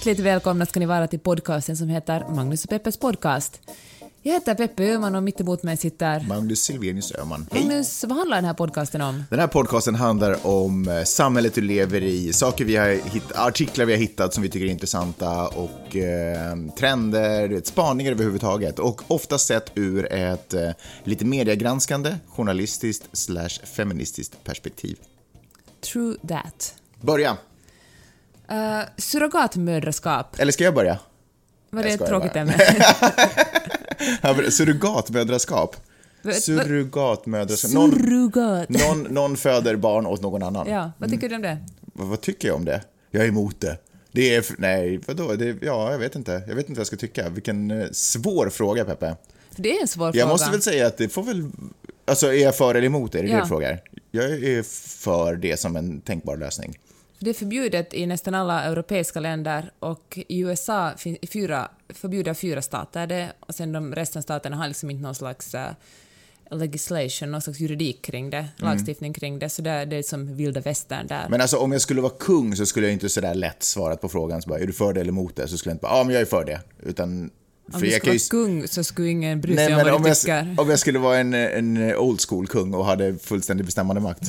Hjärtligt välkomna ska ni vara till podcasten som heter Magnus och Peppes podcast. Jag heter Peppe Öhman och mitt emot mig sitter Magnus Silvenius Öhman. Hej! Magnus, vad handlar den här podcasten om? Den här podcasten handlar om eh, samhället du lever i, saker vi har hitt- artiklar vi har hittat som vi tycker är intressanta och eh, trender, vet, spaningar överhuvudtaget. Och ofta sett ur ett eh, lite mediegranskande, journalistiskt slash feministiskt perspektiv. True that. Börja! Uh, surrogatmödraskap. Eller ska jag börja? Var Jag det ett tråkigt ämne? Surrogatmödraskap. Surrogatmödraskap. Någon, Surrogat. någon, någon föder barn åt någon annan. Ja, vad tycker du om det? Vad, vad tycker jag om det? Jag är emot det. Det är, nej, vadå? Det, ja, jag vet inte. Jag vet inte vad jag ska tycka. Vilken eh, svår fråga, Peppe. Det är en svår Jag fråga. måste väl säga att det får väl... Alltså, är jag för eller emot det? Är det det Ja. du frågar? Jag är för det som en tänkbar lösning. För Det är förbjudet i nästan alla europeiska länder och i USA fyra, förbjuder fyra stater det och sen de resten av staterna har liksom inte någon slags eh, legislation, någon slags juridik kring det, lagstiftning kring det, så det, det är som vilda västern där. Men alltså, om jag skulle vara kung så skulle jag inte sådär lätt svarat på frågan. Så bara, är du för det eller emot det? Så skulle jag inte bara, ja, men jag är för det. Utan... om du jag skulle kan vara kung så skulle ingen bry sig Nej, om men vad om du jag, tycker. om jag skulle vara en, en old school kung och hade fullständig bestämmande makt.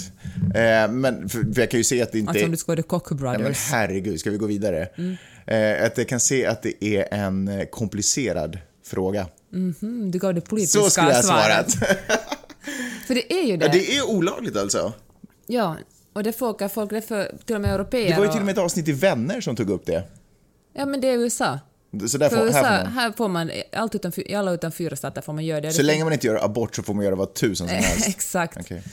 Eh, men för, för jag kan ju se att det inte... Alltså om du skulle vara The Koch Ja, men Brothers. herregud, ska vi gå vidare? Mm. Eh, att jag kan se att det är en eh, komplicerad fråga. Mm, du gav det politiska Så skulle jag ha svaret. svarat. För det är ju det. ja, det är olagligt alltså. Ja, och det får folk, det för, till och med europeer. Det var ju till och och- med ett avsnitt i Vänner som tog upp det. Ja, men det är USA. Så där får, här får man. här får man, allt utan, i alla utan fyra stater får man göra det. Så länge man inte gör abort så får man göra vad tusen som helst. Exakt. Okej.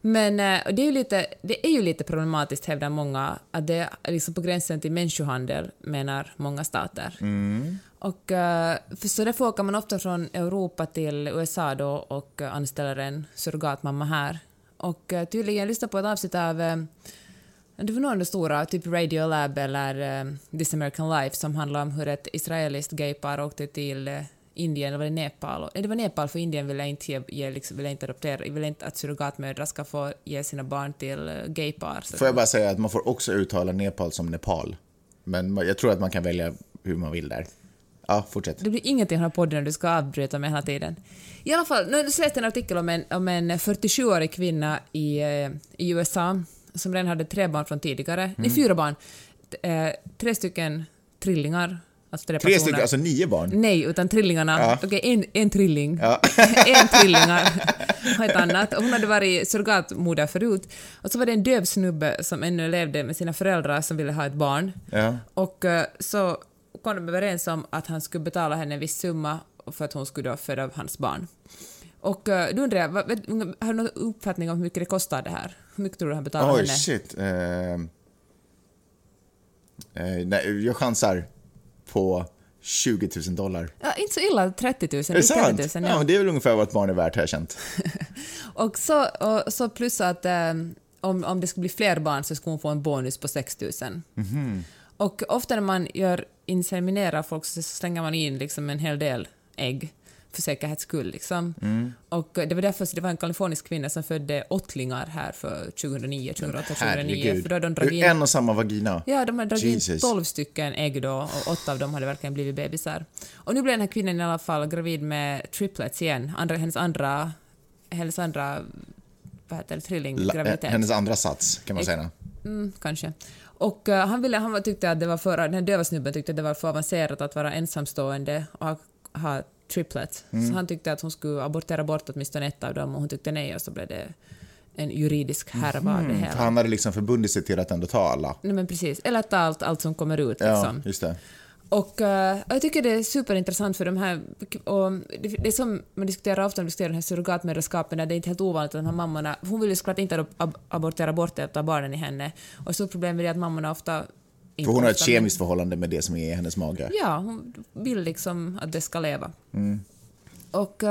Men eh, det, är ju lite, det är ju lite problematiskt, hävdar många, att det är liksom på gränsen till människohandel, menar många stater. Mm. Och eh, för så därför åker man ofta från Europa till USA då och anställer en surrogatmamma här. Och eh, tydligen, jag lyssnade på ett avsnitt av det var någon av de stora, typ Radio Lab eller eh, This American Life, som handlar om hur ett israeliskt gaypar åkte till eh, Indien, eller var det Nepal? Nej, det var Nepal, för Indien ville inte, ge, ge, liksom, ville inte adoptera, ville inte att surrogatmödrar ska få ge sina barn till eh, gaypar. Så- Får jag bara säga att man får också uttala Nepal som Nepal. Men jag tror att man kan välja hur man vill där. Ja, fortsätt. Det blir ingenting i den här podden du ska avbryta mig hela tiden. I alla fall, nu jag en artikel om en, om en 47-årig kvinna i, eh, i USA som redan hade tre barn från tidigare. Mm. Nej, fyra barn. Eh, tre stycken trillingar. Alltså tre, Tre stycken, alltså nio barn. Nej, utan trillingarna. Ja. Okej, en, en trilling. Ja. en trillingar och ett annat. Och hon hade varit surrogatmoder förut. Och så var det en döv snubbe som ännu levde med sina föräldrar som ville ha ett barn. Ja. Och eh, så kom de överens om att han skulle betala henne en viss summa för att hon skulle då föda hans barn. Och då undrar jag, vad- har du någon uppfattning om hur mycket det kostar det här? Hur mycket tror du han betalar Oj, henne? shit. Ehm. Eh, nej, jag chansar på 20 000 dollar. Ja, inte så illa, 30 000. Är det sant? 30 000 ja. ja. det är väl ungefär vad ett barn är värt har jag känt. Och så, och så plus att eh, om, om det skulle bli fler barn så skulle hon få en bonus på 6 000. Mhm. Och ofta när man gör inseminerar folk så slänger man in liksom en hel del ägg för säkerhets skull. Liksom. Mm. Och det var därför det var en kalifornisk kvinna som födde åttlingar här för 2009, 2008, 2009. Herregud. För då de dragit in, en och samma vagina. Ja, de hade dragit in Jesus. 12 stycken ägg då och åtta av dem hade verkligen blivit bebisar. Och nu blev den här kvinnan i alla fall gravid med triplets igen, andra, hennes andra, hennes andra vad heter det, trillinggraviditet. hennes andra sats, kan man säga. Mm, kanske. Och eh, han, ville, han tyckte att det var för, den här döva snubben tyckte att det var för avancerat att vara ensamstående och ha, triplets. Mm. Så han tyckte att hon skulle abortera bort åtminstone ett av dem och hon tyckte nej och så blev det en juridisk härva av det Mm, hela. för han hade liksom förbundit sig till att ändå ta alla. Nej men precis, eller ta allt, allt som kommer ut Ja, liksom. just det. Och uh, jag tycker det är superintressant för de här, och det, det är som man diskuterar ofta, man diskuterar den här surrogatmödraskapen, där det är inte helt ovanligt att de här mammorna, hon vill ju såklart inte ab abortera bort ett av barnen i henne, och så problemet är att mammorna ofta för hon har ett kemiskt förhållande med det som är i hennes mage? Ja, hon vill liksom att det ska leva. Mm. Och uh,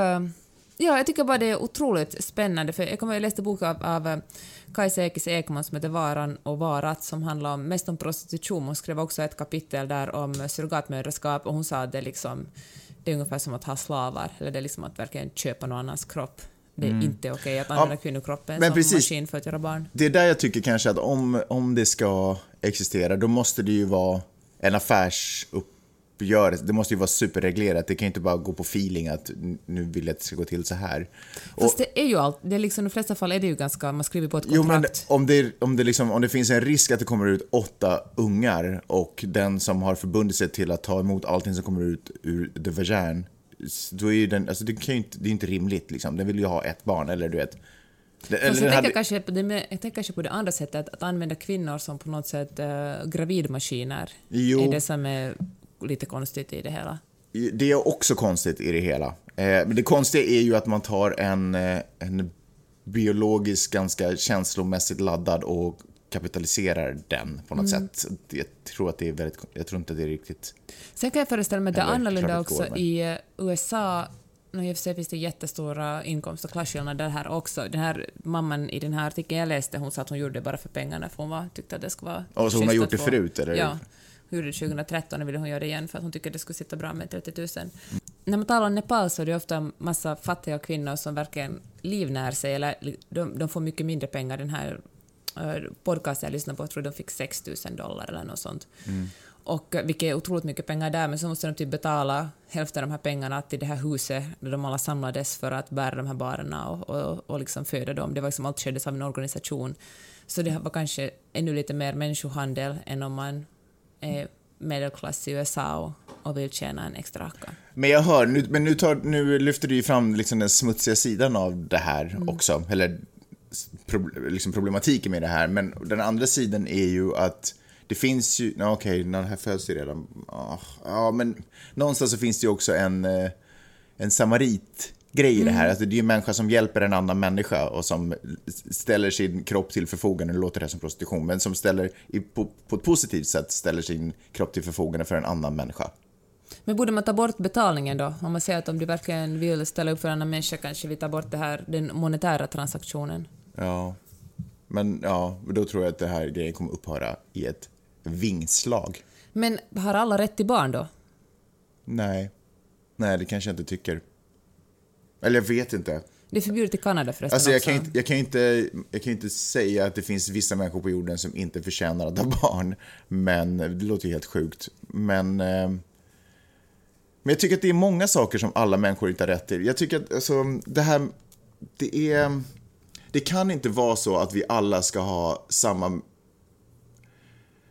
ja, jag tycker bara det är otroligt spännande, för jag kommer jag läste bok av, av Kajsa Ekis Ekman som heter Varan och varat som handlar om, mest om prostitution. Hon skrev också ett kapitel där om surrogatmödraskap och hon sa att det, liksom, det är ungefär som att ha slavar, eller det är liksom att verkligen köpa någon annans kropp. Det är mm. inte okej okay att använda ja, kvinnokroppen som precis, maskin för att göra barn. Det är där jag tycker kanske att om, om det ska existera, då måste det ju vara en affärsupp gör, det måste ju vara superreglerat. Det kan ju inte bara gå på feeling att nu vill jag att det ska gå till så här. Fast och, det är ju allt, det är liksom, i de flesta fall är det ju ganska, man skriver på ett kontrakt. Jo, men om det, om, det liksom, om det finns en risk att det kommer ut åtta ungar och den som har förbundit sig till att ta emot allting som kommer ut ur the vagin, då är ju den, alltså det, kan ju inte, det är inte rimligt liksom. Den vill ju ha ett barn, eller du vet. Eller jag, tänker hade... kanske på det, jag tänker kanske på det andra sättet, att använda kvinnor som på något sätt äh, gravidmaskiner. Jo. är det som är lite konstigt i det hela. Det är också konstigt i det hela. Eh, men det konstiga är ju att man tar en, eh, en biologiskt ganska känslomässigt laddad och kapitaliserar den på något mm. sätt. Jag tror att det är väldigt, jag tror inte det är riktigt... Sen kan jag föreställa mig att det är annorlunda också går, men... i eh, USA i och för sig finns det jättestora inkomst och klasskillnader här också. Den här mamman i den här artikeln jag läste, hon sa att hon gjorde det bara för pengarna, för hon var, tyckte att det skulle vara... Och så hon har gjort det förut, eller? Ja gjorde det 2013 och ville hon göra det igen för att hon tycker det skulle sitta bra med 30 000. Mm. När man talar om Nepal så är det ofta massa fattiga kvinnor som verkligen livnär sig, eller de, de får mycket mindre pengar. Den här podcasten jag lyssnade på, jag tror de fick 6 000 dollar eller något sånt. Mm. Och, vilket är otroligt mycket pengar där, men så måste de typ betala hälften av de här pengarna till det här huset där de alla samlades för att bära de här barnen och, och, och liksom föda dem. Det var liksom allt skedde av en organisation. Så det var kanske ännu lite mer människohandel än om man är medelklass i USA och, och vill tjäna en extra racka. Men jag hör, nu, men nu, tar, nu lyfter du ju fram liksom den smutsiga sidan av det här mm. också, eller liksom problematiken med det här. Men den andra sidan är ju att det finns ju, okej, okay, den här föds ju redan, ja, men någonstans så finns det ju också en, eh, en samarit grej i det här. Mm. Alltså, det är ju en människa som hjälper en annan människa och som ställer sin kropp till förfogande, nu låter det som prostitution, men som ställer, på, på ett positivt sätt ställer sin kropp till förfogande för en annan människa. Men borde man ta bort betalningen då? Om man säger att om du verkligen vill ställa upp för en annan människa kanske vi tar bort det här, den monetära transaktionen? Ja, men ja, då tror jag att det här grejen kommer upphöra i ett vingslag. Men har alla rätt till barn då? Nej. Nej, det kanske jag inte tycker. Eller jag vet inte. Det är förbjudet i Kanada förresten alltså, jag Kan inte, jag, kan inte, jag kan inte säga att det finns vissa människor på jorden som inte förtjänar att ha barn. Men det låter ju helt sjukt. Men, eh, men jag tycker att det är många saker som alla människor inte har rätt till. Jag tycker att alltså, det här, det är, det kan inte vara så att vi alla ska ha samma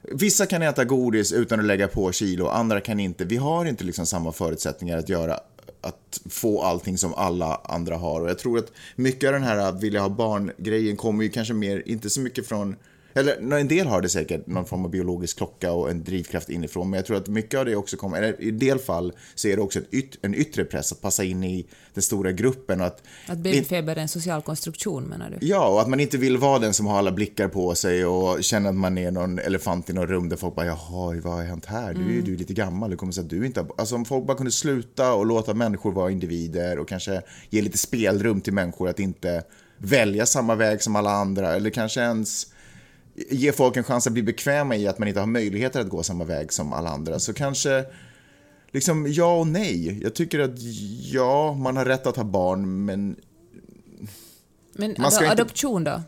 Vissa kan äta godis utan att lägga på kilo, andra kan inte. Vi har inte liksom samma förutsättningar att göra att få allting som alla andra har. Och jag tror att mycket av den här att vilja ha barn-grejen kommer ju kanske mer, inte så mycket från eller en del har det säkert någon form av biologisk klocka och en drivkraft inifrån. Men jag tror att mycket av det också kommer, eller i del fall så är det också yt, en yttre press att passa in i den stora gruppen. Och att, att babyfeber är en social konstruktion menar du? Ja, och att man inte vill vara den som har alla blickar på sig och känner att man är någon elefant i något rum där folk bara jaha, vad har hänt här? Du är ju mm. lite gammal, det kommer så att du inte har... Alltså om folk bara kunde sluta och låta människor vara individer och kanske ge lite spelrum till människor att inte välja samma väg som alla andra eller kanske ens ge folk en chans att bli bekväma i att man inte har möjligheter att gå samma väg som alla andra. Så kanske, liksom ja och nej. Jag tycker att ja, man har rätt att ha barn, men... Men man ska adoption inte... då?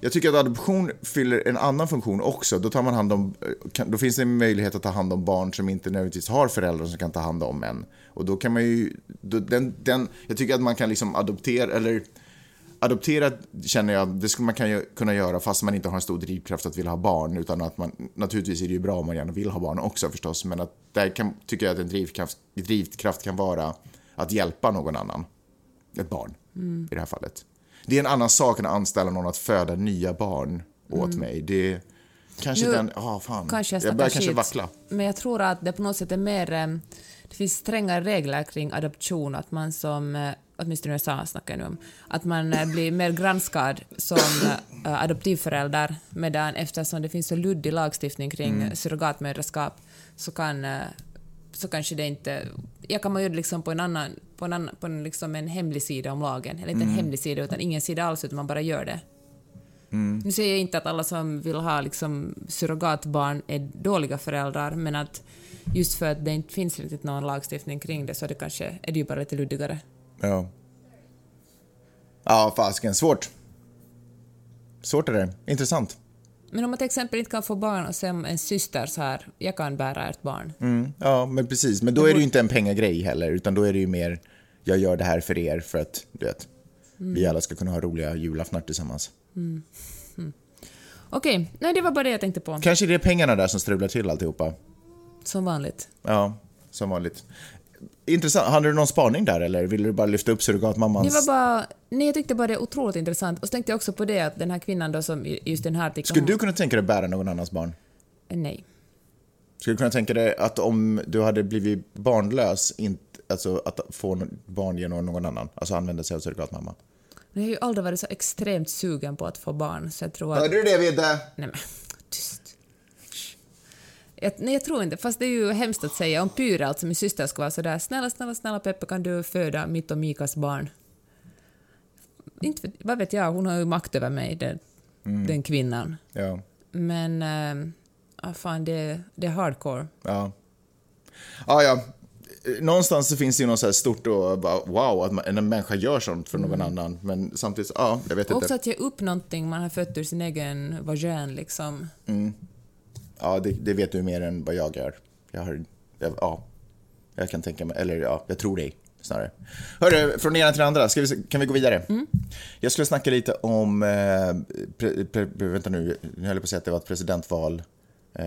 Jag tycker att adoption fyller en annan funktion också. Då, tar man hand om, då finns det en möjlighet att ta hand om barn som inte nödvändigtvis har föräldrar som kan ta hand om en. Och då kan man ju, då, den, den, jag tycker att man kan liksom adoptera, eller adoptera känner jag, det skulle man kan, kunna göra fast man inte har en stor drivkraft att vilja ha barn. Utan att man, naturligtvis är det ju bra om man gärna vill ha barn också förstås. Men att där kan, tycker jag att en drivkraft, drivkraft kan vara att hjälpa någon annan. Ett barn, mm. i det här fallet. Det är en annan sak än att anställa någon att föda nya barn åt mm. mig. Det, Kanske Nu- den, ja fan. Kanske jag jag börjar kanske vackla. Men jag tror att det på något sätt är mer... eh, Det finns strängare regler kring adoption, att man som, eh, åtminstone i USA snackar jag nu om, att man eh, blir mer granskad som eh, adoptivförälder, medan eftersom det finns så luddig lagstiftning kring Mm. surrogatmödraskap så kan eh, så kanske det inte... Jag kan man göra det liksom på en annan, på en, annan, på en, liksom en hemlig sida om lagen. Eller inte Mm. en hemlig sida, utan ingen sida alls, utan man bara gör det. Mm. Nu säger jag inte att alla som vill ha liksom, surrogatbarn är dåliga föräldrar, men att just för att det inte finns riktigt någon lagstiftning kring det så det kanske är det ju bara lite luddigare. Ja. Ja, fasiken. Svårt. Svårt är det. Intressant. Men om man till exempel inte kan få barn och sen en syster så här, jag kan bära ert barn. Mm. Ja, men precis. Men då är det ju inte en pengagrej heller, utan då är det ju mer, jag gör det här för er för att, du vet, vi alla ska kunna ha roliga julaftnar tillsammans. Okej, nej det var bara det jag tänkte på. Kanske det är pengarna där som strular till alltihopa. Som vanligt. Ja, som vanligt. Intressant. Hade du någon spaning där eller ville du bara lyfta upp Det surrogatmammans... var bara, nej jag tyckte bara det är otroligt intressant. Och så tänkte jag också på det att den här kvinnan då som just den här artikeln... Skulle du kunna tänka dig att bära någon annans barn? Nej. Skulle du kunna tänka dig att om du hade blivit barnlös, inte, alltså att få barn genom någon annan, alltså använda sig av surrogatmamma? Men jag har ju aldrig varit så extremt sugen på att få barn, så jag tror att... Hörde du det Vidde? Nej men, tyst. Jag, nej, jag tror inte, fast det är ju hemskt att säga. Om Pyre, alltså min syster, ska vara sådär snälla, snälla, snälla Peppe, kan du föda mitt och Mikas barn? Inte, vad vet jag, hon har ju makt över mig, den, den kvinnan. Ja. Men, äh, ah, fan, det, det är hardcore. Ja. Ja, ja. Någonstans så finns det ju något så här stort och bara, wow, att man, en människa gör sånt för någon annan. Men samtidigt, ja, jag vet också inte. att ge upp någonting man har fött ur sin egen vagin, liksom. Ja, det, det vet du mer än vad jag gör. Jag har, jag, ja, jag kan tänka mig, eller ja, jag tror dig snarare. Hörru, från det ena till det andra, ska vi, kan vi gå vidare? Jag skulle snacka lite om, eh, pre, pre, vänta nu, nu höll jag på att säga att det var ett presidentval,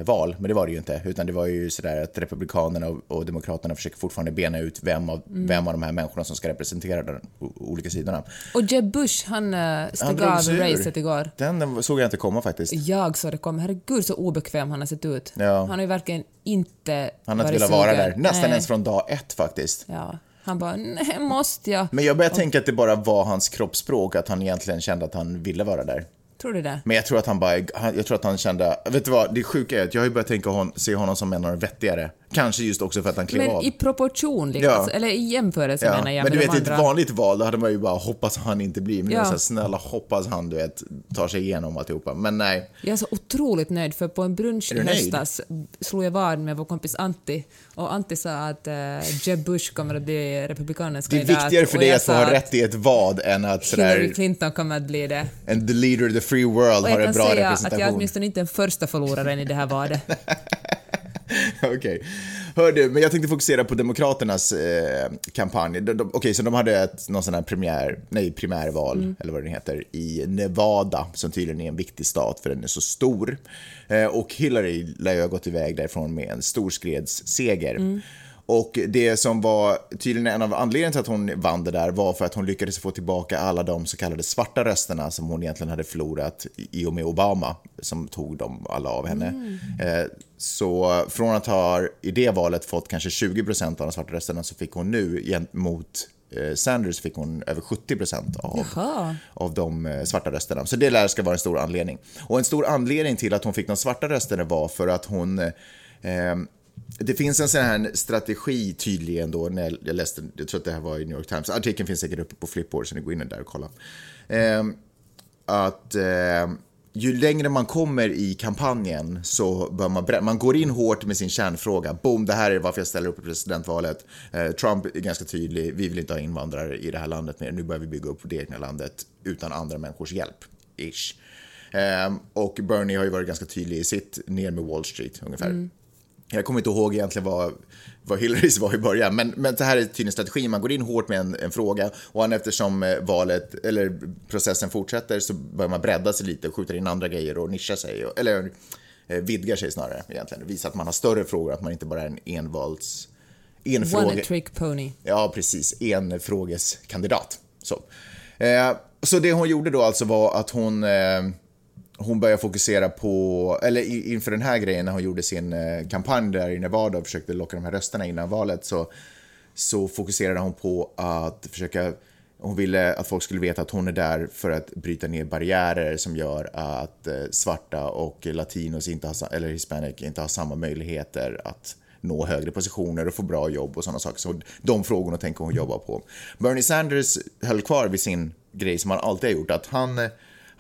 val, men det var det ju inte, utan det var ju sådär att Republikanerna och, och Demokraterna försöker fortfarande bena ut vem av, vem av de här människorna som ska representera de olika sidorna. Och Jeb Bush, han Han steg av racet igår. Den såg jag inte komma faktiskt. Jag så det kom. Herregud så obekväm han har sett ut. Ja. Han har ju verkligen inte Han har inte velat vara där, nästan Nej. ens från dag ett faktiskt. Ja. Han bara, nej, måste jag? Men jag börjar tänka att det bara var hans kroppsspråk, att han egentligen kände att han ville vara där. Tror du det? Men jag tror att han bara, jag tror att han kände, vet du vad, det sjuka är att jag har ju börjat tänka hon, se honom som en av de vettigare. Kanske just också för att han klev Men av. i proportion, liksom, Ja. alltså, eller i jämförelse Ja, menar jag men du vet, i ett vanligt val, då hade man ju bara hoppas han inte blir, men Ja. jag så här, snälla hoppas han, du vet, tar sig igenom alltihopa. Men nej. Jag är så otroligt nöjd, för på en brunch Är i höstas slog jag vad med vår kompis Antti, och Antti sa att uh, Jeb Bush kommer att bli republikanernas Det är kandidat. viktigare för och dig jag att få ha rätt i ett vad än att Hillary sådär, Clinton kommer att bli det. and the leader of the free world Och har jag en kan bra säga att representation. jag är åtminstone inte den första förloraren i det här valet. Okej. Hör du, men jag tänkte fokusera på Demokraternas eh, kampanj. Okej, så de hade ett, någon sån här premiär, nej, primärval, eller vad det heter, i Nevada, som tydligen är en viktig stat för den är så stor. Eh, och Hillary lär ju ha gått iväg därifrån med en storskredsseger. Och det som var tydligen en av anledningarna till att hon vann det där var för att hon lyckades få tillbaka alla de så kallade svarta rösterna som hon egentligen hade förlorat i och med Obama, som tog dem alla av henne. Eh, så från att ha i det valet fått kanske 20 procent av de svarta rösterna så fick hon nu gentemot eh, Sanders fick hon över 70 procent av, Jaha. av de eh, svarta rösterna. Så det lär ska vara en stor anledning. Och en stor anledning till att hon fick de svarta rösterna var för att hon eh, det finns en sån här strategi tydligen då, när jag läste, jag tror att det här var i New York Times, artikeln finns säkert uppe på Flipboard så ni går in där och kollar. Eh, att eh, ju längre man kommer i kampanjen så bör man man går in hårt med sin kärnfråga. Boom, det här är varför jag ställer upp i presidentvalet. Eh, Trump är ganska tydlig, vi vill inte ha invandrare i det här landet mer. Nu börjar vi bygga upp det egna landet utan andra människors hjälp. Ish. Eh, och Bernie har ju varit ganska tydlig i sitt ner med Wall Street ungefär. Mm. Jag kommer inte ihåg egentligen vad, vad Hillarys var i början, men, men det här är tydligen strategin. Man går in hårt med en, en fråga och han, eftersom eh, valet, eller processen fortsätter så börjar man bredda sig lite och skjuta in andra grejer och nischa sig, och, eller eh, vidgar sig snarare egentligen. Visa att man har större frågor, att man inte bara är en envals... One Enfråge, trick pony. Ja, precis. En frågeskandidat. Så. Eh, så det hon gjorde då alltså var att hon, eh, hon börjar fokusera på, eller inför den här grejen när hon gjorde sin eh, kampanj där i Nevada och försökte locka de här rösterna innan valet så, så fokuserade hon på att försöka hon ville att folk skulle veta att hon är där för att bryta ner barriärer som gör att eh, svarta och latinos, inte har, eller hispanic, inte har samma möjligheter att nå högre positioner och få bra jobb och sådana saker. Så de frågorna tänker hon jobba på. Bernie Sanders höll kvar vid sin grej som han alltid har gjort, att han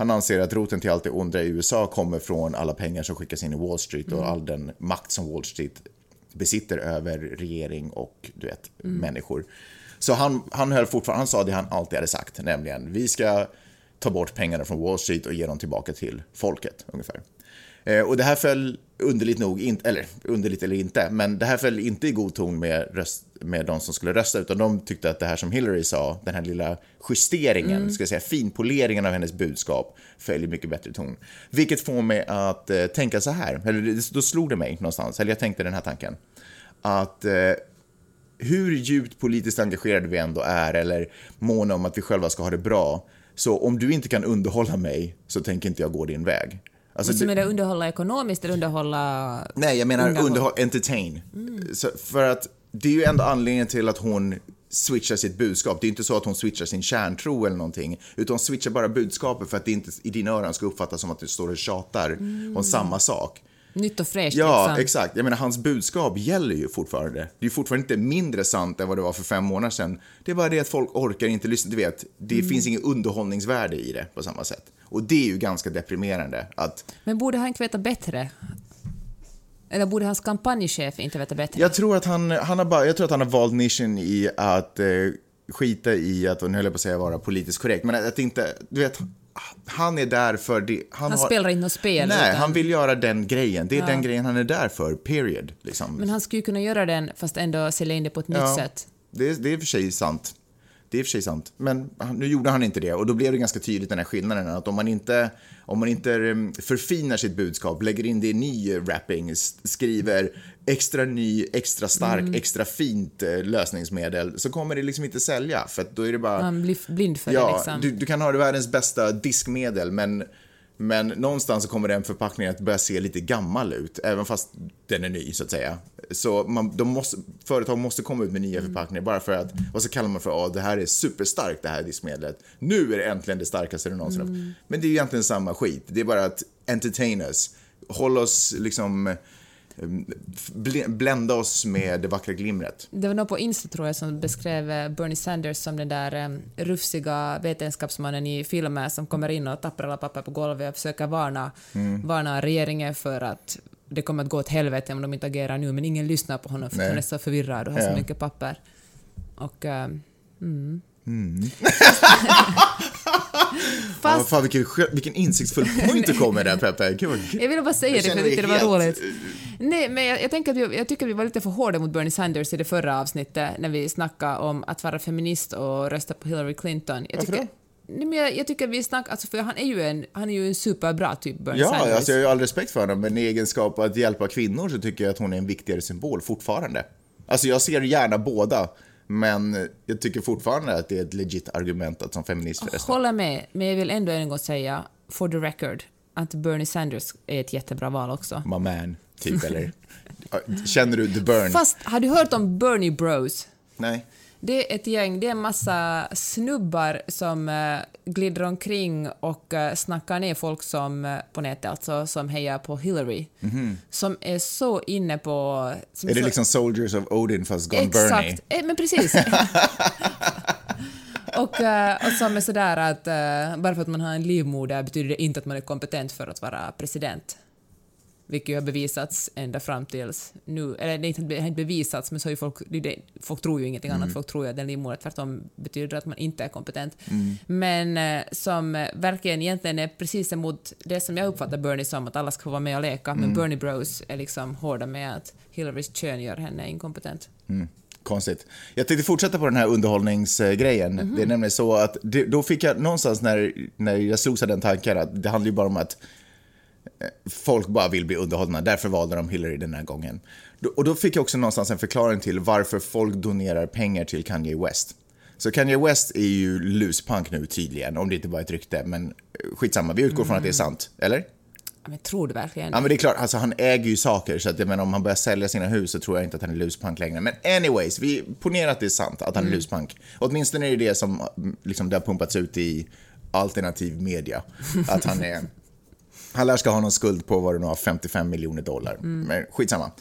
han anser att roten till allt det onda i USA kommer från alla pengar som skickas in i Wall Street och mm. all den makt som Wall Street besitter över regering och du vet, mm. människor. Så han, han höll fortfarande, han sa det han alltid hade sagt, nämligen vi ska ta bort pengarna från Wall Street och ge dem tillbaka till folket ungefär. Eh, och det här föll underligt nog, in, eller underligt eller inte, men det här föll inte i god ton med, röst, med de som skulle rösta, utan de tyckte att det här som Hillary sa, den här lilla justeringen, mm. ska jag säga, finpoleringen av hennes budskap, föll i mycket bättre ton. Vilket får mig att eh, tänka så här, eller då slog det mig någonstans, eller jag tänkte den här tanken, att eh, hur djupt politiskt engagerade vi ändå är, eller måna om att vi själva ska ha det bra, så om du inte kan underhålla mig så tänker inte jag gå din väg. Alltså, Måste det underhålla ekonomiskt eller underhålla... Nej, jag menar underhålla, entertain. Mm. För att det är ju ändå anledningen till att hon switchar sitt budskap. Det är inte så att hon switchar sin kärntro eller någonting, utan hon switchar bara budskapet för att det inte i dina öron ska uppfattas som att du står och tjatar mm. om samma sak. Nytt och fräscht. Ja, liksom. exakt. Jag menar, hans budskap gäller ju fortfarande. Det är fortfarande inte mindre sant än vad det var för fem månader sedan. Det är bara det att folk orkar inte lyssna. Du vet, det mm. finns inget underhållningsvärde i det på samma sätt. Och det är ju ganska deprimerande. Att... Men borde han inte veta bättre? Eller borde hans kampanjchef inte veta bättre? Jag tror att han, han, har, bara, jag tror att han har valt nischen i att eh, skita i att, nu höll jag på att säga vara politiskt korrekt, men att inte, du vet, han är där för det. Han, han har, spelar inte något spel. Nej, utan... han vill göra den grejen. Det är ja. den grejen han är där för, period. Liksom. Men han skulle ju kunna göra den, fast ändå sälja in det på ett ja, nytt sätt. Det, det är i och för sig sant. Det är i och för sig sant. Men nu gjorde han inte det och då blev det ganska tydligt den här skillnaden att om man inte, om man inte mm, förfinar sitt budskap, lägger in det i ny wrapping, skriver extra ny, extra stark, mm. extra fint eh, lösningsmedel så kommer det liksom inte sälja för då är det bara... Man blir blind för ja, det liksom. Du, du kan ha det världens bästa diskmedel men men någonstans så kommer den förpackningen att börja se lite gammal ut, även fast den är ny så att säga. Så man, de måste, företag måste komma ut med nya mm. förpackningar bara för att, vad så kallar man för, att det här är superstarkt det här diskmedlet. Nu är det äntligen det starkaste det någonsin mm. Men det är egentligen samma skit, det är bara att entertain us, håll oss liksom Ehm, blända oss med det vackra glimret. Det var någon på Insta tror jag som beskrev eh, Bernie Sanders som den där um, rufsiga vetenskapsmannen i filmer som kommer in och tappar alla papper på golvet och försöker varna, mm. varna regeringen för att det kommer att gå åt helvete om de inte agerar nu, men ingen lyssnar på honom för Nej. han är så förvirrad och har ja. så mycket papper. Och... Um, mm. Mm. Fast... Ja, fan, vilken, vilken insiktsfull point du kom med där, Peppe. jag ville bara säga det, för jag tyckte det var roligt. Nej, men jag, jag, tänker att vi, jag tycker att vi var lite för hårda mot Bernie Sanders i det förra avsnittet, när vi snackade om att vara feminist och rösta på Hillary Clinton. Jag Varför tycker, då? Nej, men jag, jag, tycker vi snackar, alltså för han är ju en, han är ju en superbra typ, Bernie ja, Sanders. Ja, alltså jag har ju all respekt för honom, men i egenskap att hjälpa kvinnor så tycker jag att hon är en viktigare symbol fortfarande. Alltså jag ser gärna båda. Men jag tycker fortfarande att det är ett legit argument att som feminist förresten. Håller med, men jag vill ändå en gång säga, for the record, att Bernie Sanders är ett jättebra val också. My man, typ, eller? Känner du the burn? Fast, har du hört om Bernie Bros? Nej. Det är ett gäng, det är en massa snubbar som uh, glider omkring och uh, snackar ner folk som, uh, på nätet, alltså som hejar på Hillary. Mm -hmm. Som är så inne på... är det så, liksom Soldiers of Odin fast gone exakt, Bernie? Exakt, eh, men precis. och, och som är sådär att bara för att man har en livmoder betyder det inte att man är kompetent för att vara president vilket ju har bevisats ända fram tills nu. Eller det har inte bevisats, men så har folk, det, folk tror ju ingenting mm. annat. Folk tror ju att den livmodern tvärtom betyder att man inte är kompetent. Mm. Men eh, som verkligen egentligen är precis emot det som jag uppfattar Bernie som, att alla ska få vara med och leka, mm. men Bernie Bros är liksom hårda med att Hillarys kön gör henne inkompetent. Mm. Konstigt. Jag tänkte fortsätta på den här underhållningsgrejen. Mm -hmm. Det är nämligen så att det, då fick jag någonstans när, när jag slogs av den tanken att det handlar ju bara om att folk bara vill bli underhållna, därför valde de Hillary den här gången. Och då fick jag också någonstans en förklaring till varför folk donerar pengar till Kanye West. Så Kanye West är ju luspank nu tydligen, om det inte bara är ett rykte, men skitsamma, vi utgår från att det är sant, eller? Ja, Men tror du verkligen Ja men det är klart, alltså han äger ju saker så att menar om han börjar sälja sina hus så tror jag inte att han är luspank längre. Men anyways, vi ponerar att det är sant att han är luspank. Åtminstone är det det som liksom, det har pumpats ut i alternativ media. Att han är... Han lär ska ha någon skuld på vad det nu har, 55 miljoner dollar. Men skitsamma.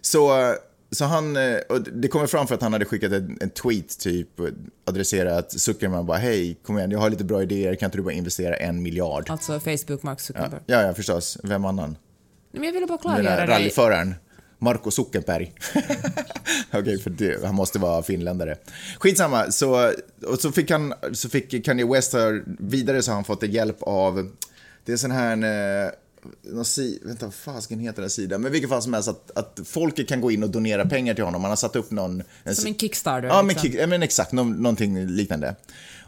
Så, så han, eh, och det kommer fram för att han hade skickat en, en tweet typ adresserat Zuckerman bara hej, kom igen, jag har lite bra idéer, kan inte du bara investera en miljard? Alltså Facebook, Mark Ja, Zuckerberg. ja, ja förstås. Vem annan? Men jag ville bara klargöra dig. rallyföraren. Marco Zuckerberg. Okej, för det, han måste vara finländare. Skitsamma, så, och så, fick han, så fick Kanye West här, vidare så har han fått hjälp av, det är sån här, eh, någon si, vänta vad fasken heter den sidan, men vilket fall som helst att, att folket kan gå in och donera pengar till honom. Han har satt upp någon... En, Som en Kickstarter. Ja, men, liksom. kick, ja, men exakt, nå, någonting liknande.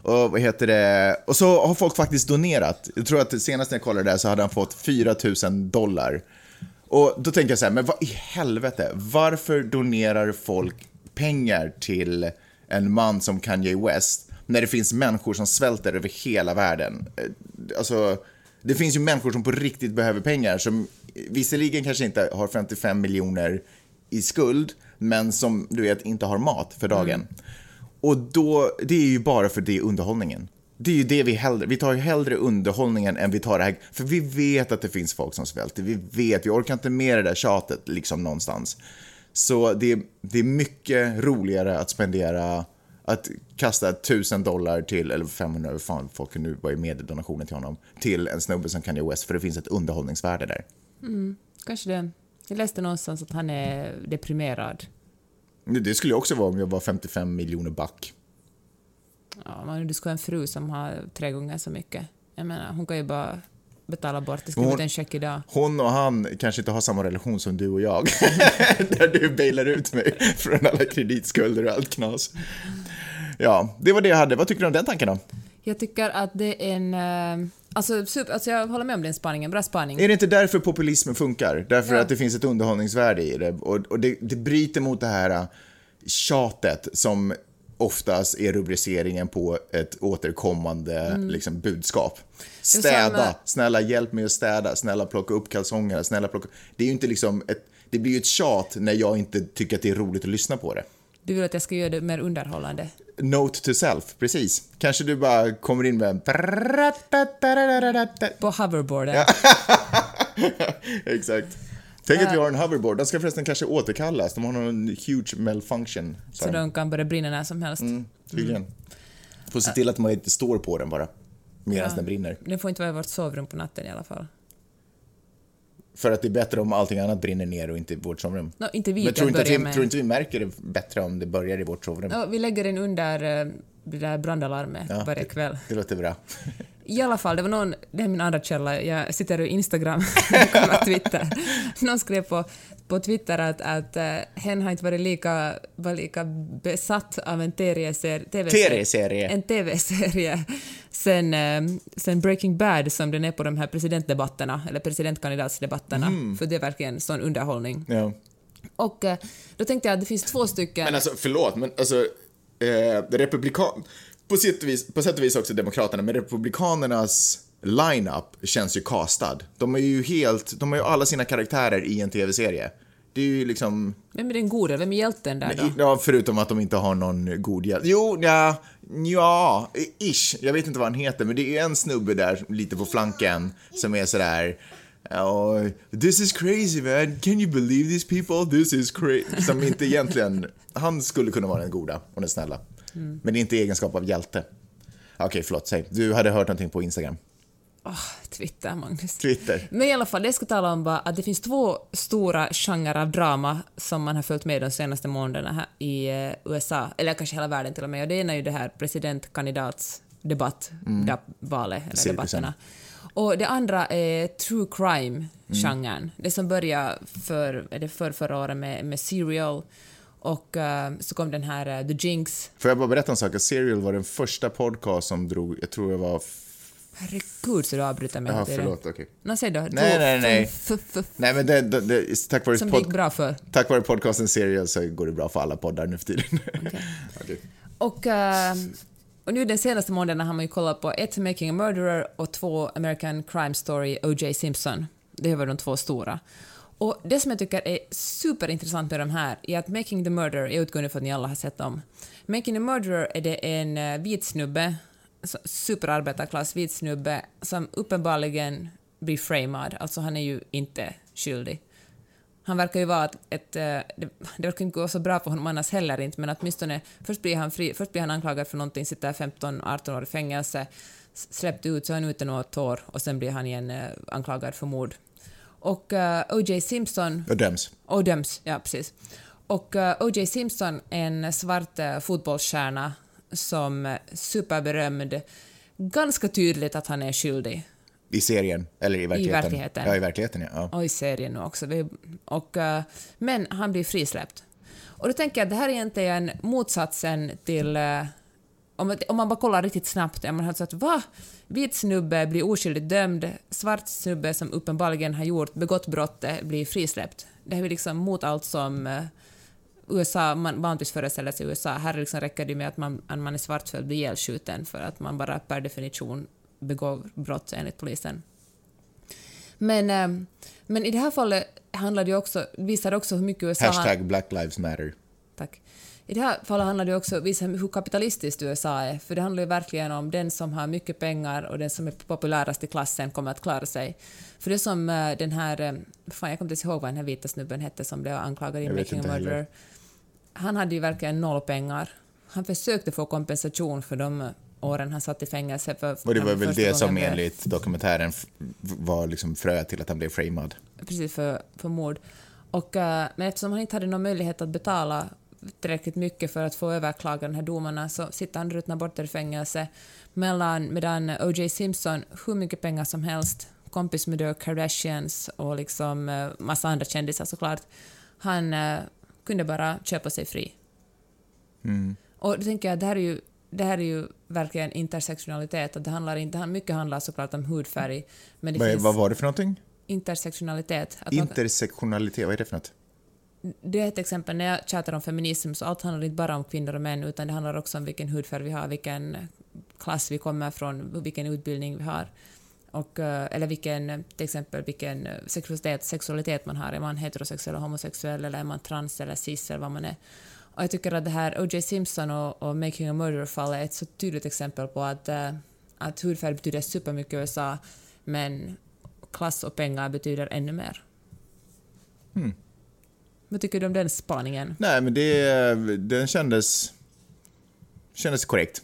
Och vad heter det? Och så har folk faktiskt donerat. Jag tror att senast när jag kollade det så hade han fått 4 000 dollar. Och då tänker jag så här, men vad i helvete, varför donerar folk pengar till en man som Kanye West när det finns människor som svälter över hela världen? Eh, Alltså, det finns ju människor som på riktigt behöver pengar som visserligen kanske inte har 55 miljoner i skuld, men som du vet inte har mat för dagen. Och då, det är ju bara för det underhållningen. Det är ju det vi hellre, vi tar ju hellre underhållningen än vi tar det här, för vi vet att det finns folk som svälter, vi vet, vi orkar inte med det där tjatet liksom någonstans. Så det, det är mycket roligare att spendera, att kasta 1000 dollar till, eller 500, vad fan folk nu, vad är meddonationen till honom, till en snubbe som Kanye West, för det finns ett underhållningsvärde där. Kanske det. Jag läste någonstans att han är deprimerad. Det skulle jag också vara om jag var 55 miljoner back. Ja, men du ska ha en fru som har tre gånger så mycket. Jag menar, hon kan ju bara betala bort. Det skulle Hon- bli en check idag. Hon och han kanske inte har samma relation som du och jag. Där du bailar ut mig från alla kreditskulder och allt knas. Ja, det var det jag hade. Vad tycker du om den tanken då? Jag tycker att det är en... eh, Alltså, super, alltså jag håller med om den spaningen. Bra spaning. Är det inte därför populismen funkar? Därför Ja. att det finns ett underhållningsvärde i det. Och, och det, det bryter mot det här äh, tjatet som oftast är rubriceringen på ett återkommande liksom, budskap. Städa, snälla hjälp mig att städa, snälla plocka upp kalsongerna, snälla plocka... Det är ju inte liksom ett... Det blir ju ett tjat när jag inte tycker att det är roligt att lyssna på det. Du vill att jag ska göra det mer underhållande. Note to self, precis. Kanske du bara kommer in med en... På hoverboarden. Exakt. Tänk att vi har en hoverboard. Den ska förresten kanske återkallas. De har någon huge malfunction. Så de kan börja brinna när som helst. Mm, tydligen. Får se till att man inte står på den bara. Medan Ja. den brinner. Den får inte vara i vårt sovrum på natten i alla fall. För att det är bättre om allting annat brinner ner och inte i vårt sovrum. Nå, inte vi Men tror inte, att vi, med. tror inte vi märker det bättre om det börjar i vårt sovrum? Ja, vi lägger den under eh, det där brandalarmet Ja, varje kväll. Det låter bra. I alla fall, det var någon, det är min andra källa, jag sitter i Instagram, kollar Twitter. Någon skrev på, på Twitter att, att uh, hen har inte varit lika, var lika besatt av en TV-serie, en TV-serie sen, eh, sen Breaking Bad som den är på de här presidentdebatterna, eller presidentkandidatsdebatterna, Mm. för det är verkligen sån underhållning. Ja. Och eh, då tänkte jag att det finns två stycken... Men alltså, förlåt, men alltså, republikan... På sätt, och vis, på sätt och vis också Demokraterna, men Republikanernas lineup känns ju castad. De är ju helt, de har ju alla sina karaktärer i en tv-serie. Det är ju liksom, Vem är den gode? Vem är hjälten där då? ja, förutom att de inte har någon god hjälp. Jo, ja, ja, ish. Jag vet inte vad han heter, men det är en snubbe där lite på flanken som är sådär Oh, this is crazy man, can you believe these people? This is crazy. Som inte egentligen, han skulle kunna vara den goda och den snälla. Men det är inte egenskap av hjälte. Okej, förlåt, säg. Du hade hört någonting på Instagram. Åh, Twitter, Magnus. Twitter. Men i alla fall, det ska tala om var att det finns två stora genrer av drama som man har följt med de senaste månaderna här i eh, USA, eller kanske hela världen till och med, och det ena är ju det här presidentkandidatsdebatt, mm. valet, eller Cirkusen. debatterna. Och det andra är true crime-genren. Det som började för, är det för förra året med, med Serial och eh, så kom den här eh, The Jinx. Får jag bara berätta en sak? Serial var den första podcast som drog, jag tror jag var... Herregud så du avbryter mig hela tiden. förlåt, okej. Nå, säg då. Nej, nej, nej. F- f- f- Nej, men det, det, det, tack, vare Som det gick bra för. tack vare podcasten Serial så går det bra för alla poddar nu för tiden. Okej. Och, eh, och nu den senaste månaden har man ju kollat på ett Making a Murderer och två American Crime Story O.J. Simpson. Det var de två stora. Och det som jag tycker är superintressant med de här är att Making the Murderer, jag utgår för att ni alla har sett dem. Making the Murderer är det en eh, vit snubbe, superarbetarklass vit snubbe, som uppenbarligen blir framad, alltså han är ju inte skyldig. Han verkar ju vara ett, ett det, det verkar inte gå så bra för honom annars heller inte, men åtminstone först blir han, fri, först blir han anklagad för någonting, sitter 15-18 år i fängelse, släppt ut, så är han ute något år och sen blir han igen eh, anklagad för mord. Och uh, eh, O.J. Simpson... Och döms. Och döms, ja precis. Och uh, O.J. Simpson, en svart uh, fotbollsstjärna som superberömd, ganska tydligt att han är skyldig. I serien? Eller i verkligheten? I verkligheten. Ja, i verkligheten, ja. Och i serien också. Och, uh, men han blir frisläppt. Och då tänker jag att det här är egentligen motsatsen till... Om, om, man bara kollar riktigt snabbt, man har sagt va? Vit snubbe blir oskyldigt dömd, svart snubbe som uppenbarligen har gjort, begått brottet blir frisläppt. Det är liksom mot allt som eh, USA, man vanligtvis föreställer sig i USA. Här liksom räcker det med att man, att man är svartfödd bli ihjälskjuten för att man bara per definition begår brott enligt polisen. Men, eh, men i det här fallet handlar det också, visar det också hur mycket USA... Hashtag Black Lives Matter. I det här fallet handlar det också om hur kapitalistiskt USA är, för det handlar ju verkligen om den som har mycket pengar och den som är populärast i klassen kommer att klara sig. För det som eh, den här, eh, fan jag kommer inte ihåg vad den här vita snubben hette som blev anklagad i Making a Murderer. Han hade ju verkligen noll pengar. Han försökte få kompensation för de åren han satt i fängelse. För, och det var väl det som enligt dokumentären var liksom fröet till att han blev framad. Precis, för, för mord. Och, uh, men eftersom han inte hade någon möjlighet att betala tillräckligt mycket för att få överklaga de här domarna så sitter han ruttna bort i fängelse medan, medan O.J. Simpson hur mycket pengar som helst, kompis med The Kardashians och liksom uh, massa andra kändisar såklart, han uh, kunde bara köpa sig fri. Mm. Och då tänker jag, det här är ju det här är ju verkligen intersektionalitet. Att det handlar inte, mycket handlar såklart om hudfärg. Men det vad, finns vad var det för någonting? Intersektionalitet. Att intersektionalitet, vad är det för något? Det är ett exempel när jag tjatar om feminism så allt handlar inte bara om kvinnor och män utan det handlar också om vilken hudfärg vi har, vilken klass vi kommer från, vilken utbildning vi har. Och, eh, eller vilken, till exempel vilken sexualitet, sexualitet man har. Är man heterosexuell, homosexuell eller är man trans eller cis eller vad man är. Och jag tycker att det här O.J. Simpson och, och Making a Murderer-fallet är ett så tydligt exempel på att, eh, att hudfärg betyder supermycket i USA, men klass och pengar betyder ännu mer. Mm. Vad tycker du om den spaningen? Nej, men det, den kändes, kändes korrekt.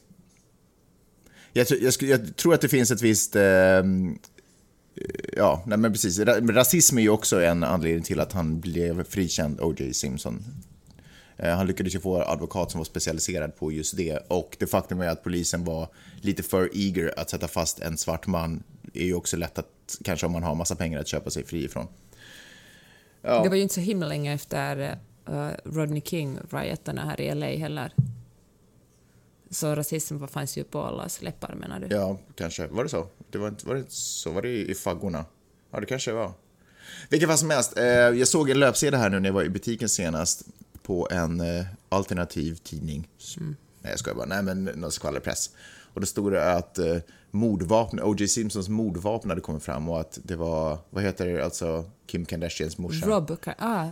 Jag, jag, jag, tror att det finns ett visst... Eh, ja, nej men precis. Rasism är ju också en anledning till att han blev frikänd, O.J. Simpson. Eh, han lyckades ju få en advokat som var specialiserad på just det och det faktum är att polisen var lite för eager att sätta fast en svart man är ju också lätt att, kanske om man har massa pengar, att köpa sig fri ifrån. Ja. Det var ju inte så himla länge efter uh, Rodney King-rioterna här i LA heller. Så rasism fanns ju på allas läppar menar du? Ja, kanske. Var det så? Det var, var det så? Var det i faggorna? Ja, det kanske var. Vilket fall som helst, eh, jag såg en löpsedel här nu när jag var i butiken senast på en eh, alternativ tidning. Mm. Nej, jag skojar bara. Nej, men någon skvallerpress. Och då stod det att eh, mordvapen, O.J. Simpsons mordvapen hade kommit fram och att det var, vad heter det, alltså Kim Kardashians morsa? Rob, ah,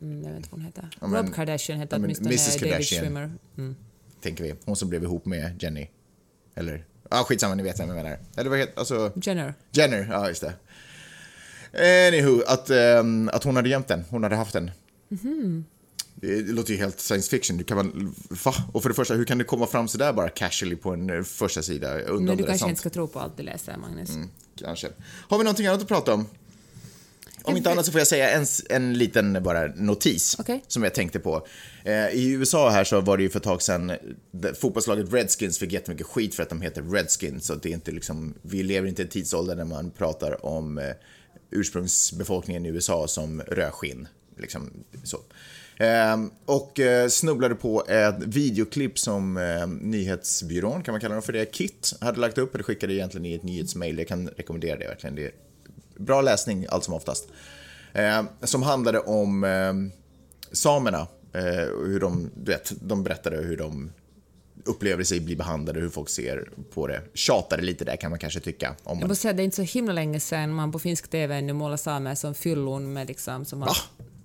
mm, jag vet inte vad hon heter. Ja, men, Rob Kardashian hette ja, åtminstone Mrs. David Schwimmer. Mm. Tänker vi. Hon som blev ihop med Jenny. Eller, ja ah, skitsamma, ni vet vem jag menar. Eller vad heter, alltså... Jenner. Jenner, ja just det. Anywho, att, um, att hon hade gömt den. Hon hade haft den. Mm -hmm. Det låter ju helt science fiction. Du kan man, va? Och för det första, hur kan det komma fram sådär bara casually på en eh, första sida? Men du kanske inte ska tro på allt du läser, Magnus. Mm, kanske. Har vi någonting annat att prata om? Om inte annat så får jag säga en, en liten bara notis okay. som jag tänkte på. Eh, I USA här så var det ju för ett tag sedan, fotbollslaget Redskins fick jättemycket skit för att de heter Redskins. Så det är inte liksom, vi lever inte i en tidsålder när man pratar om eh, ursprungsbefolkningen i USA som rödskinn. Liksom, så. Ehm, och eh, snubblade på ett videoklipp som eh, nyhetsbyrån, kan man kalla dem för det, Kit, hade lagt upp. Det skickade egentligen i ett nyhetsmail. Jag kan rekommendera det verkligen. Det är bra läsning allt som oftast. Ehm, som handlade om ehm, samerna. Eh, hur de, vet, de berättade hur de upplever sig bli behandlade, hur folk ser på det. Tjatade lite där kan man kanske tycka. Om Jag man... måste säga det är inte så himla länge sedan man på finsk TV nu målade samer som fyllon med liksom, som, har, Va?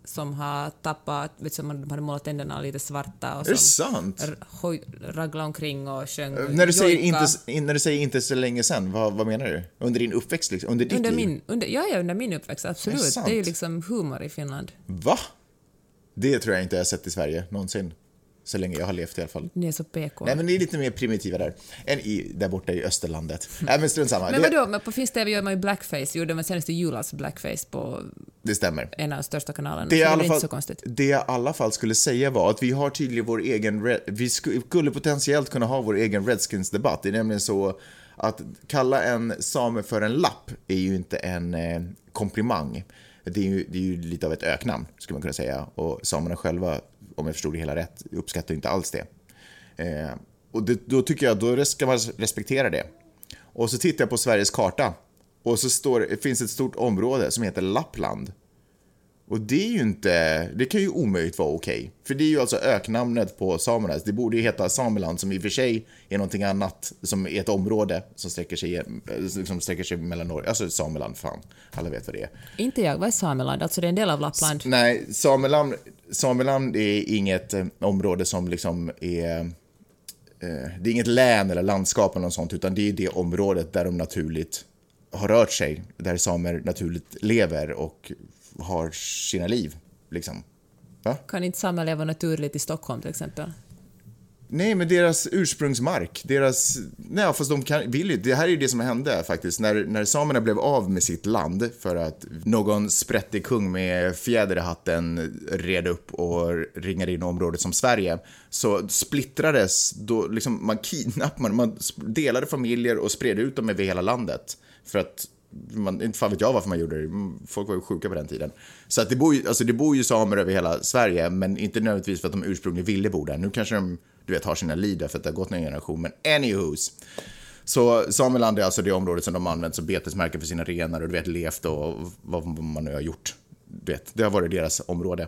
Som har tappat, vet du, som de hade målat tänderna lite svarta och Är det som sant? ragglade omkring och sjöng När du, säger inte, när du säger inte så länge sen, vad, vad menar du? Under din uppväxt? Liksom? Under ditt Under liv? min, under, ja, ja, under min uppväxt, absolut. Är Det det är, ju liksom humor i Finland. Va? Det tror jag inte jag har sett i Sverige någonsin. Så länge jag har levt i alla fall. Ni är så PK. Nej, men ni är lite mer primitiva där. Än i, där borta i Österlandet. Nej, men strunt samma. men vadå, men på finsk TV gör man ju blackface, gjorde man senast i julas blackface på det stämmer. en av de största kanalerna. Det så i det är alla inte fall, så konstigt. det jag i alla fall skulle säga var att vi har tydligen vår egen... Vi sku- skulle potentiellt kunna ha vår egen Redskins-debatt. Det är nämligen så att kalla en same för en lapp är ju inte en eh, komplimang. Det är, ju, det är ju lite av ett öknamn, skulle man kunna säga. Och samerna själva, om jag förstod det hela rätt, uppskattar inte alls det. Eh, och det, då tycker jag då ska man respektera det. Och så tittar jag på Sveriges karta och så står, det finns ett stort område som heter Lappland. Och det är ju inte, det kan ju omöjligt vara okej. För det är ju alltså öknamnet på samernas. Det borde ju heta Sameland som i och för sig är någonting annat, som är ett område som sträcker sig, som sträcker sig mellan Norge, alltså Sameland, fan, alla vet vad det är. Inte jag, vad är Sameland? Alltså det är en del av Lappland. Nej, Sameland, Sameland är inget eh, område som liksom är... Eh, det är inget län eller landskap eller något sånt, utan det är det området där de naturligt har rört sig, där samer naturligt lever och har sina liv. Liksom. Kan inte samer leva naturligt i Stockholm till exempel? Nej, men deras ursprungsmark, deras... Nej, fast de kan, vill ju... Det här är ju det som hände faktiskt. När, när samerna blev av med sitt land för att någon sprättig kung med fjäder i hatten red upp och ringade in området som Sverige, så splittrades, då liksom man kidnappade, man delade familjer och spred ut dem över hela landet. För att man, inte fan vet jag varför man gjorde det. Folk var ju sjuka på den tiden. Så att det, bor ju, alltså det bor ju samer över hela Sverige, men inte nödvändigtvis för att de ursprungligen ville bo där. Nu kanske de du vet, har sina liv där för att det har gått en generation, men anywho's. Så Sameland är alltså det område som de har använt som betesmärke för sina renar och du vet, levt och vad man nu har gjort. Du vet, det har varit deras område.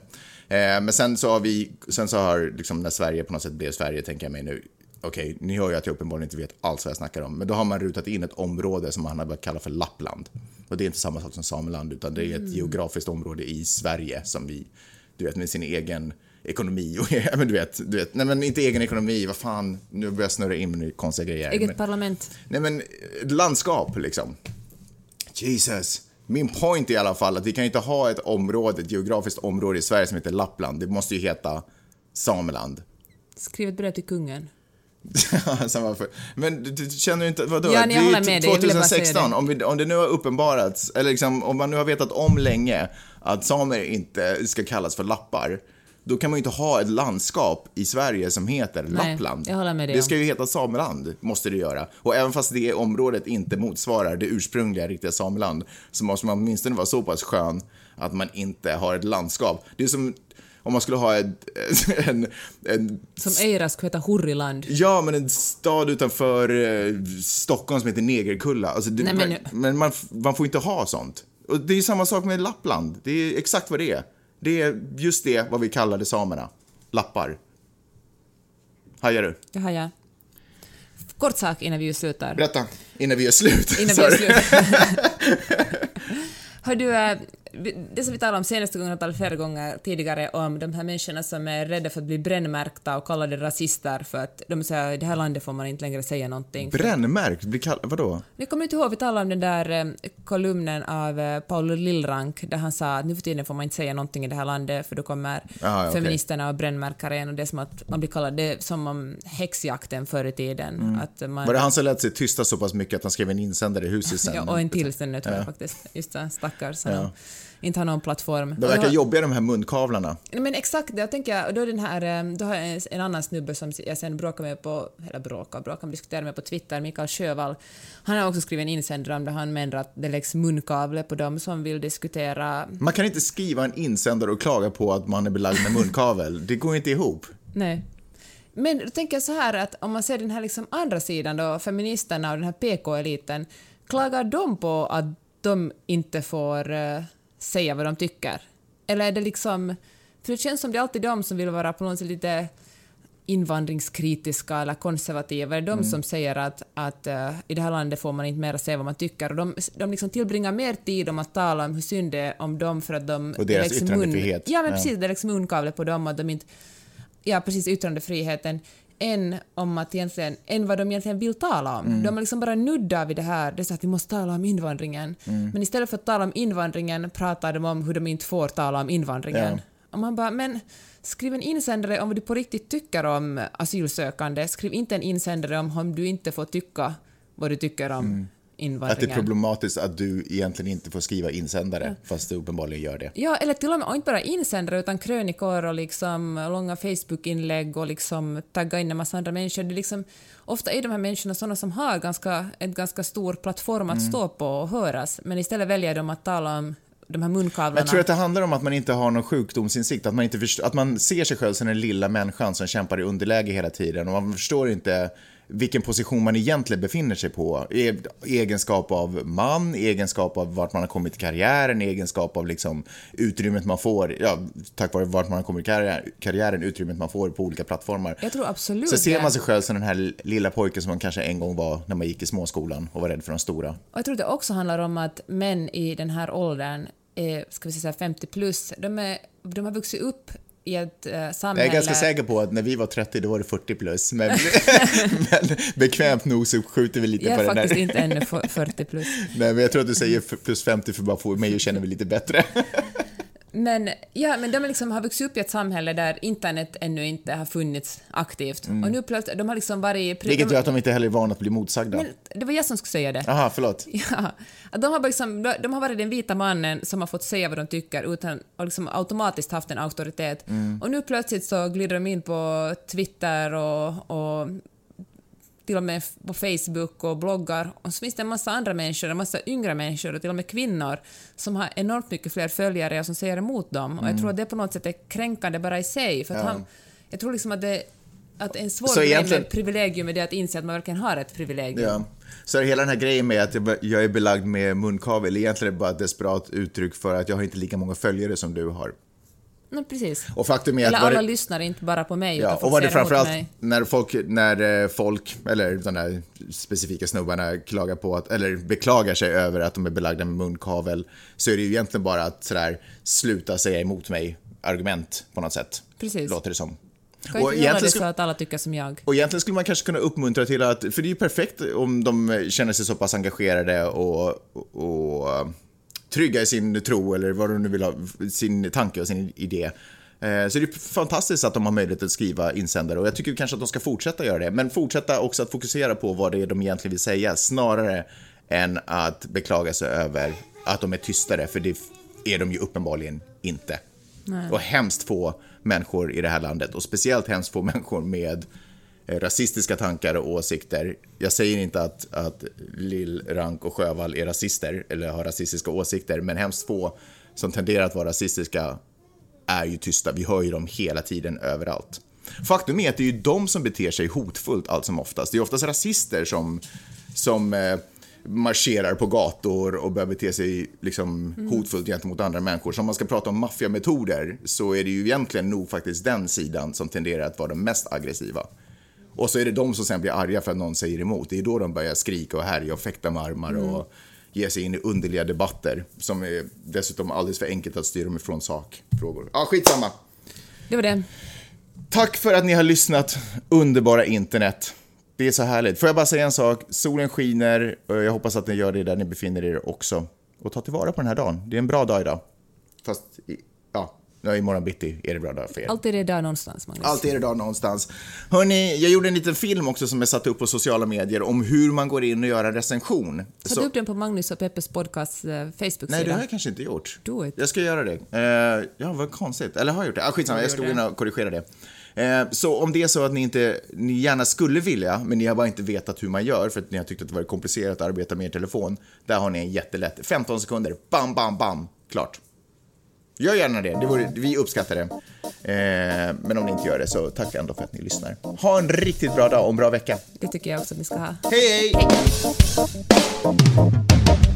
Eh, men sen så har vi, sen så har liksom när Sverige på något sätt blev Sverige, tänker jag mig nu, okej, ni hör ju att jag uppenbarligen inte vet alls vad jag snackar om, men då har man rutat in ett område som man har börjat kalla för Lappland. Och det är inte samma sak som Sameland, utan det är ett geografiskt område i Sverige som vi, du vet, med sin egen ekonomi och, ja, men du vet, du vet, nej men inte egen ekonomi, vad fan, nu börjar jag snurra in med konstiga grejer. Eget men, parlament. nej men, ett landskap liksom. Jesus. Min point är i alla fall att vi kan inte ha ett område, ett geografiskt område i Sverige som heter Lappland. Det måste ju heta Sameland. Skriv ett brev till kungen. Men du, du känner inte, vadå? Ja, det är håller med dig. Jag ville bara säga 2016, det. om, vi, om det nu har uppenbarats, eller liksom, om man nu har vetat om länge att samer inte ska kallas för lappar, då kan man ju inte ha ett landskap i Sverige som heter Nej, Lappland. Det om. ska ju heta Sameland, måste det göra. Och även fast det området inte motsvarar det ursprungliga riktiga Sameland, så måste man åtminstone vara så pass skön att man inte har ett landskap. Det är som om man skulle ha ett, en, en Som Eira skulle heta Hurriland. Ja, men en stad utanför eh, Stockholm som heter Negerkulla. Alltså, det, Nej, men men- man, man får inte ha sånt. Och det är samma sak med Lappland. Det är exakt vad det är. Det är just det vad vi kallade samerna. Lappar. Hajar du? Jag. Kort sak innan vi slutar. Berätta, innan vi är slut. Innan vi är Sorry. slut. Har du, eh, det som vi talade om senaste gången och talat flera gånger tidigare om de här människorna som är rädda för att bli brännmärkta och kallade rasister för att de säger i det här landet får man inte längre säga någonting. Brännmärkt? Blir kall- vadå? Ni kommer inte ihåg, vi talade om den där eh, kolumnen av eh, Paolo Lillrank där han sa att nu för tiden får man inte säga någonting i det här landet för då kommer Aha, okej. feministerna och brännmärkar en och det är som att man blir kallad, det är som om häxjakten förr i tiden. Att man, Mm. Var det han som lät sig tysta så pass mycket att han skrev en insändare i huset sen? Ja, och en till sen nu tror jag faktiskt. Just det, stackars. Ja. Inte har någon plattform. De verkar då- jobbiga de här munkavlarna. Nej, Men exakt det, jag tänker, då är den här, eh, då har jag en, en annan snubbe som jag sen bråkar med på, eller bråkar, bråkar, diskuterar med på Twitter, Mikael Sjövall. Han har också skrivit en insändare om det han menar att det läggs munkavle på dem som vill diskutera Man kan inte skriva en insändare och klaga på att man är belagd med munkavel. Det går inte ihop. Nej. Men då tänker jag så här att om man ser den här liksom andra sidan då, feministerna och den här PK-eliten, klagar de på att de inte får eh, säga vad de tycker? Eller är det liksom... För det känns som det är alltid de som vill vara på något sätt lite invandringskritiska eller konservativa, är de Mm. som säger att, att eh, i det här landet får man inte mera säga vad man tycker. Och de de liksom tillbringar mer tid om att tala om hur synd det är om dem för att de... Och deras det läggs yttrandefrihet. Ja, men Ja. precis. Det läggs munkavle på dem och de inte... Ja, precis, yttrandefriheten än om att egentligen, än vad de egentligen vill tala om. Mm. De har liksom bara nuddar vid det här, det är så att vi måste tala om invandringen. Mm. Men istället för att tala om invandringen pratar de om hur de inte får tala om invandringen. Ja. Och man bara, men skriv en insändare om vad du på riktigt tycker om asylsökande. Skriv inte en insändare om om du inte får tycka vad du tycker om Mm. Att det är problematiskt att du egentligen inte får skriva insändare, fast du uppenbarligen gör det. Ja, eller till och med, och inte bara insändare, utan krönikor och liksom långa Facebook-inlägg och liksom tagga in en massa andra människor. Det är liksom, ofta är de här människorna sådana som har ganska, en ganska stor plattform att Mm. stå på och höras, men istället väljer de att tala om de här munkavlarna. Jag tror att det handlar om att man inte har någon sjukdomsinsikt, att man, inte förstår, att man ser sig själv som den lilla människan som kämpar i underläge hela tiden och man förstår inte vilken position man egentligen befinner sig på. E- Egenskap av man, egenskap av vart man har kommit i karriären, egenskap av liksom utrymmet man får, ja, tack vare vart man har kommit i karriär, karriären, utrymmet man får på olika plattformar. Jag tror absolut Så ser man sig själv som den här lilla pojken som man kanske en gång var när man gick i småskolan och var rädd för de stora. Och jag tror det också handlar om att män i den här åldern, är, ska vi säga 50 plus, de, är, de har vuxit upp i ett eh, samhälle... Jag är ganska säker på att när vi var 30 då var det 40 plus, men, men bekvämt nog så skjuter vi lite Jag på är den faktiskt där. inte ännu f- 40 plus. Nej, men jag tror att du säger plus 50 för bara få mig att känna mig lite bättre. Men, ja, men de liksom har vuxit upp i ett samhälle där internet ännu inte har funnits aktivt. Och nu plötsligt, de har liksom varit... Mm. Vilket gör att de inte heller är vana att bli motsagda. men det var jag som skulle säga det. Aha, förlåt. Ja, att de, har liksom, de har varit den vita mannen som har fått säga vad de tycker utan och liksom automatiskt haft en auktoritet. Mm. Och nu plötsligt så glider de in på Twitter och, och till och med på Facebook och bloggar. Och så finns det en massa andra människor, en massa yngre människor och till och med kvinnor som har enormt mycket fler följare och som säger emot dem. Och jag tror att det på något sätt är kränkande bara i sig. För att Mm. Ja. han, jag tror liksom att det att en svår Så grej med privilegium är det att inse att man verkligen har ett privilegium. Ja. Så hela den här grejen med att jag- jag är belagd med munkavel, egentligen är det bara ett desperat uttryck för att jag har inte lika många följare som du har. Nej, precis. Och faktum är Eller att... alla det- lyssnar inte bara på mig, Ja, och var det framförallt när folk, när eh, folk, eller de där specifika snubbarna klagar på att, eller beklagar sig över att de är belagda med munkavel, så är det ju egentligen bara att sådär sluta säga emot mig argument på något sätt. Precis. Låter det som. Kan inte göra det så att alla tycker som jag. Och egentligen skulle man kanske kunna uppmuntra till att, för det är ju perfekt om de känner sig så pass engagerade och, och, och trygga i sin tro eller vad de nu vill ha, sin tanke och sin idé. Eh, Så det är fantastiskt att de har möjlighet att skriva insändare och jag tycker kanske att de ska fortsätta göra det. Men fortsätta också att fokusera på vad det är de egentligen vill säga snarare än att beklaga sig över att de är tystare, för det är de ju uppenbarligen inte. Och hemskt få människor i det här landet och speciellt hemskt få människor med rasistiska tankar och åsikter. Jag säger inte att, att Lill, Rank och Sjövall är rasister eller har rasistiska åsikter, men hemskt få som tenderar att vara rasistiska är ju tysta. Vi hör ju dem hela tiden överallt. Faktum är att det är ju de som beter sig hotfullt allt som oftast. Det är oftast rasister som, som eh, marscherar på gator och börjar bete sig liksom, hotfullt gentemot andra människor. Så om man ska prata om maffiametoder så är det ju egentligen nog faktiskt den sidan som tenderar att vara de mest aggressiva. Och så är det de som sen blir arga för att någon säger emot. Det är då de börjar skrika och härja och fäkta med armar och ge sig in i underliga debatter som är dessutom alldeles för enkelt att styra dem ifrån sakfrågor. Ja, skitsamma. Det var det. Tack för att ni har lyssnat, underbara internet. Det är så härligt. Får jag bara säga en sak? Solen skiner och jag hoppas att ni gör det där ni befinner er också. Och ta tillvara på den här dagen. Det är en bra dag idag. Fast, ja, ja, imorgon bitti är det bra dag för er. Alltid är det där någonstans, Magnus. Alltid är det dag någonstans. Hörni, jag gjorde en liten film också som jag satte upp på sociala medier om hur man går in och gör en recension. Satte Så- upp den på Magnus och Peppes podcast eh, Facebook-sida. Nej, det har jag kanske inte gjort. Do it. Jag ska göra det. Eh, ja, vad konstigt. Eller har jag gjort det? Ah, skitsamma, jag ska gå in och korrigera det. Eh, så om det är så att ni, inte, ni gärna skulle vilja, men ni har bara inte vetat hur man gör för att ni har tyckt att det varit komplicerat att arbeta med er telefon. Där har ni en jättelätt, 15 sekunder, bam, bam, bam, klart. Gör gärna det, det vore, vi uppskattar det. Eh, men om ni inte gör det så tack ändå för att ni lyssnar. Ha en riktigt bra dag och en bra vecka. Det tycker jag också att ni ska ha. hej! hej. hej.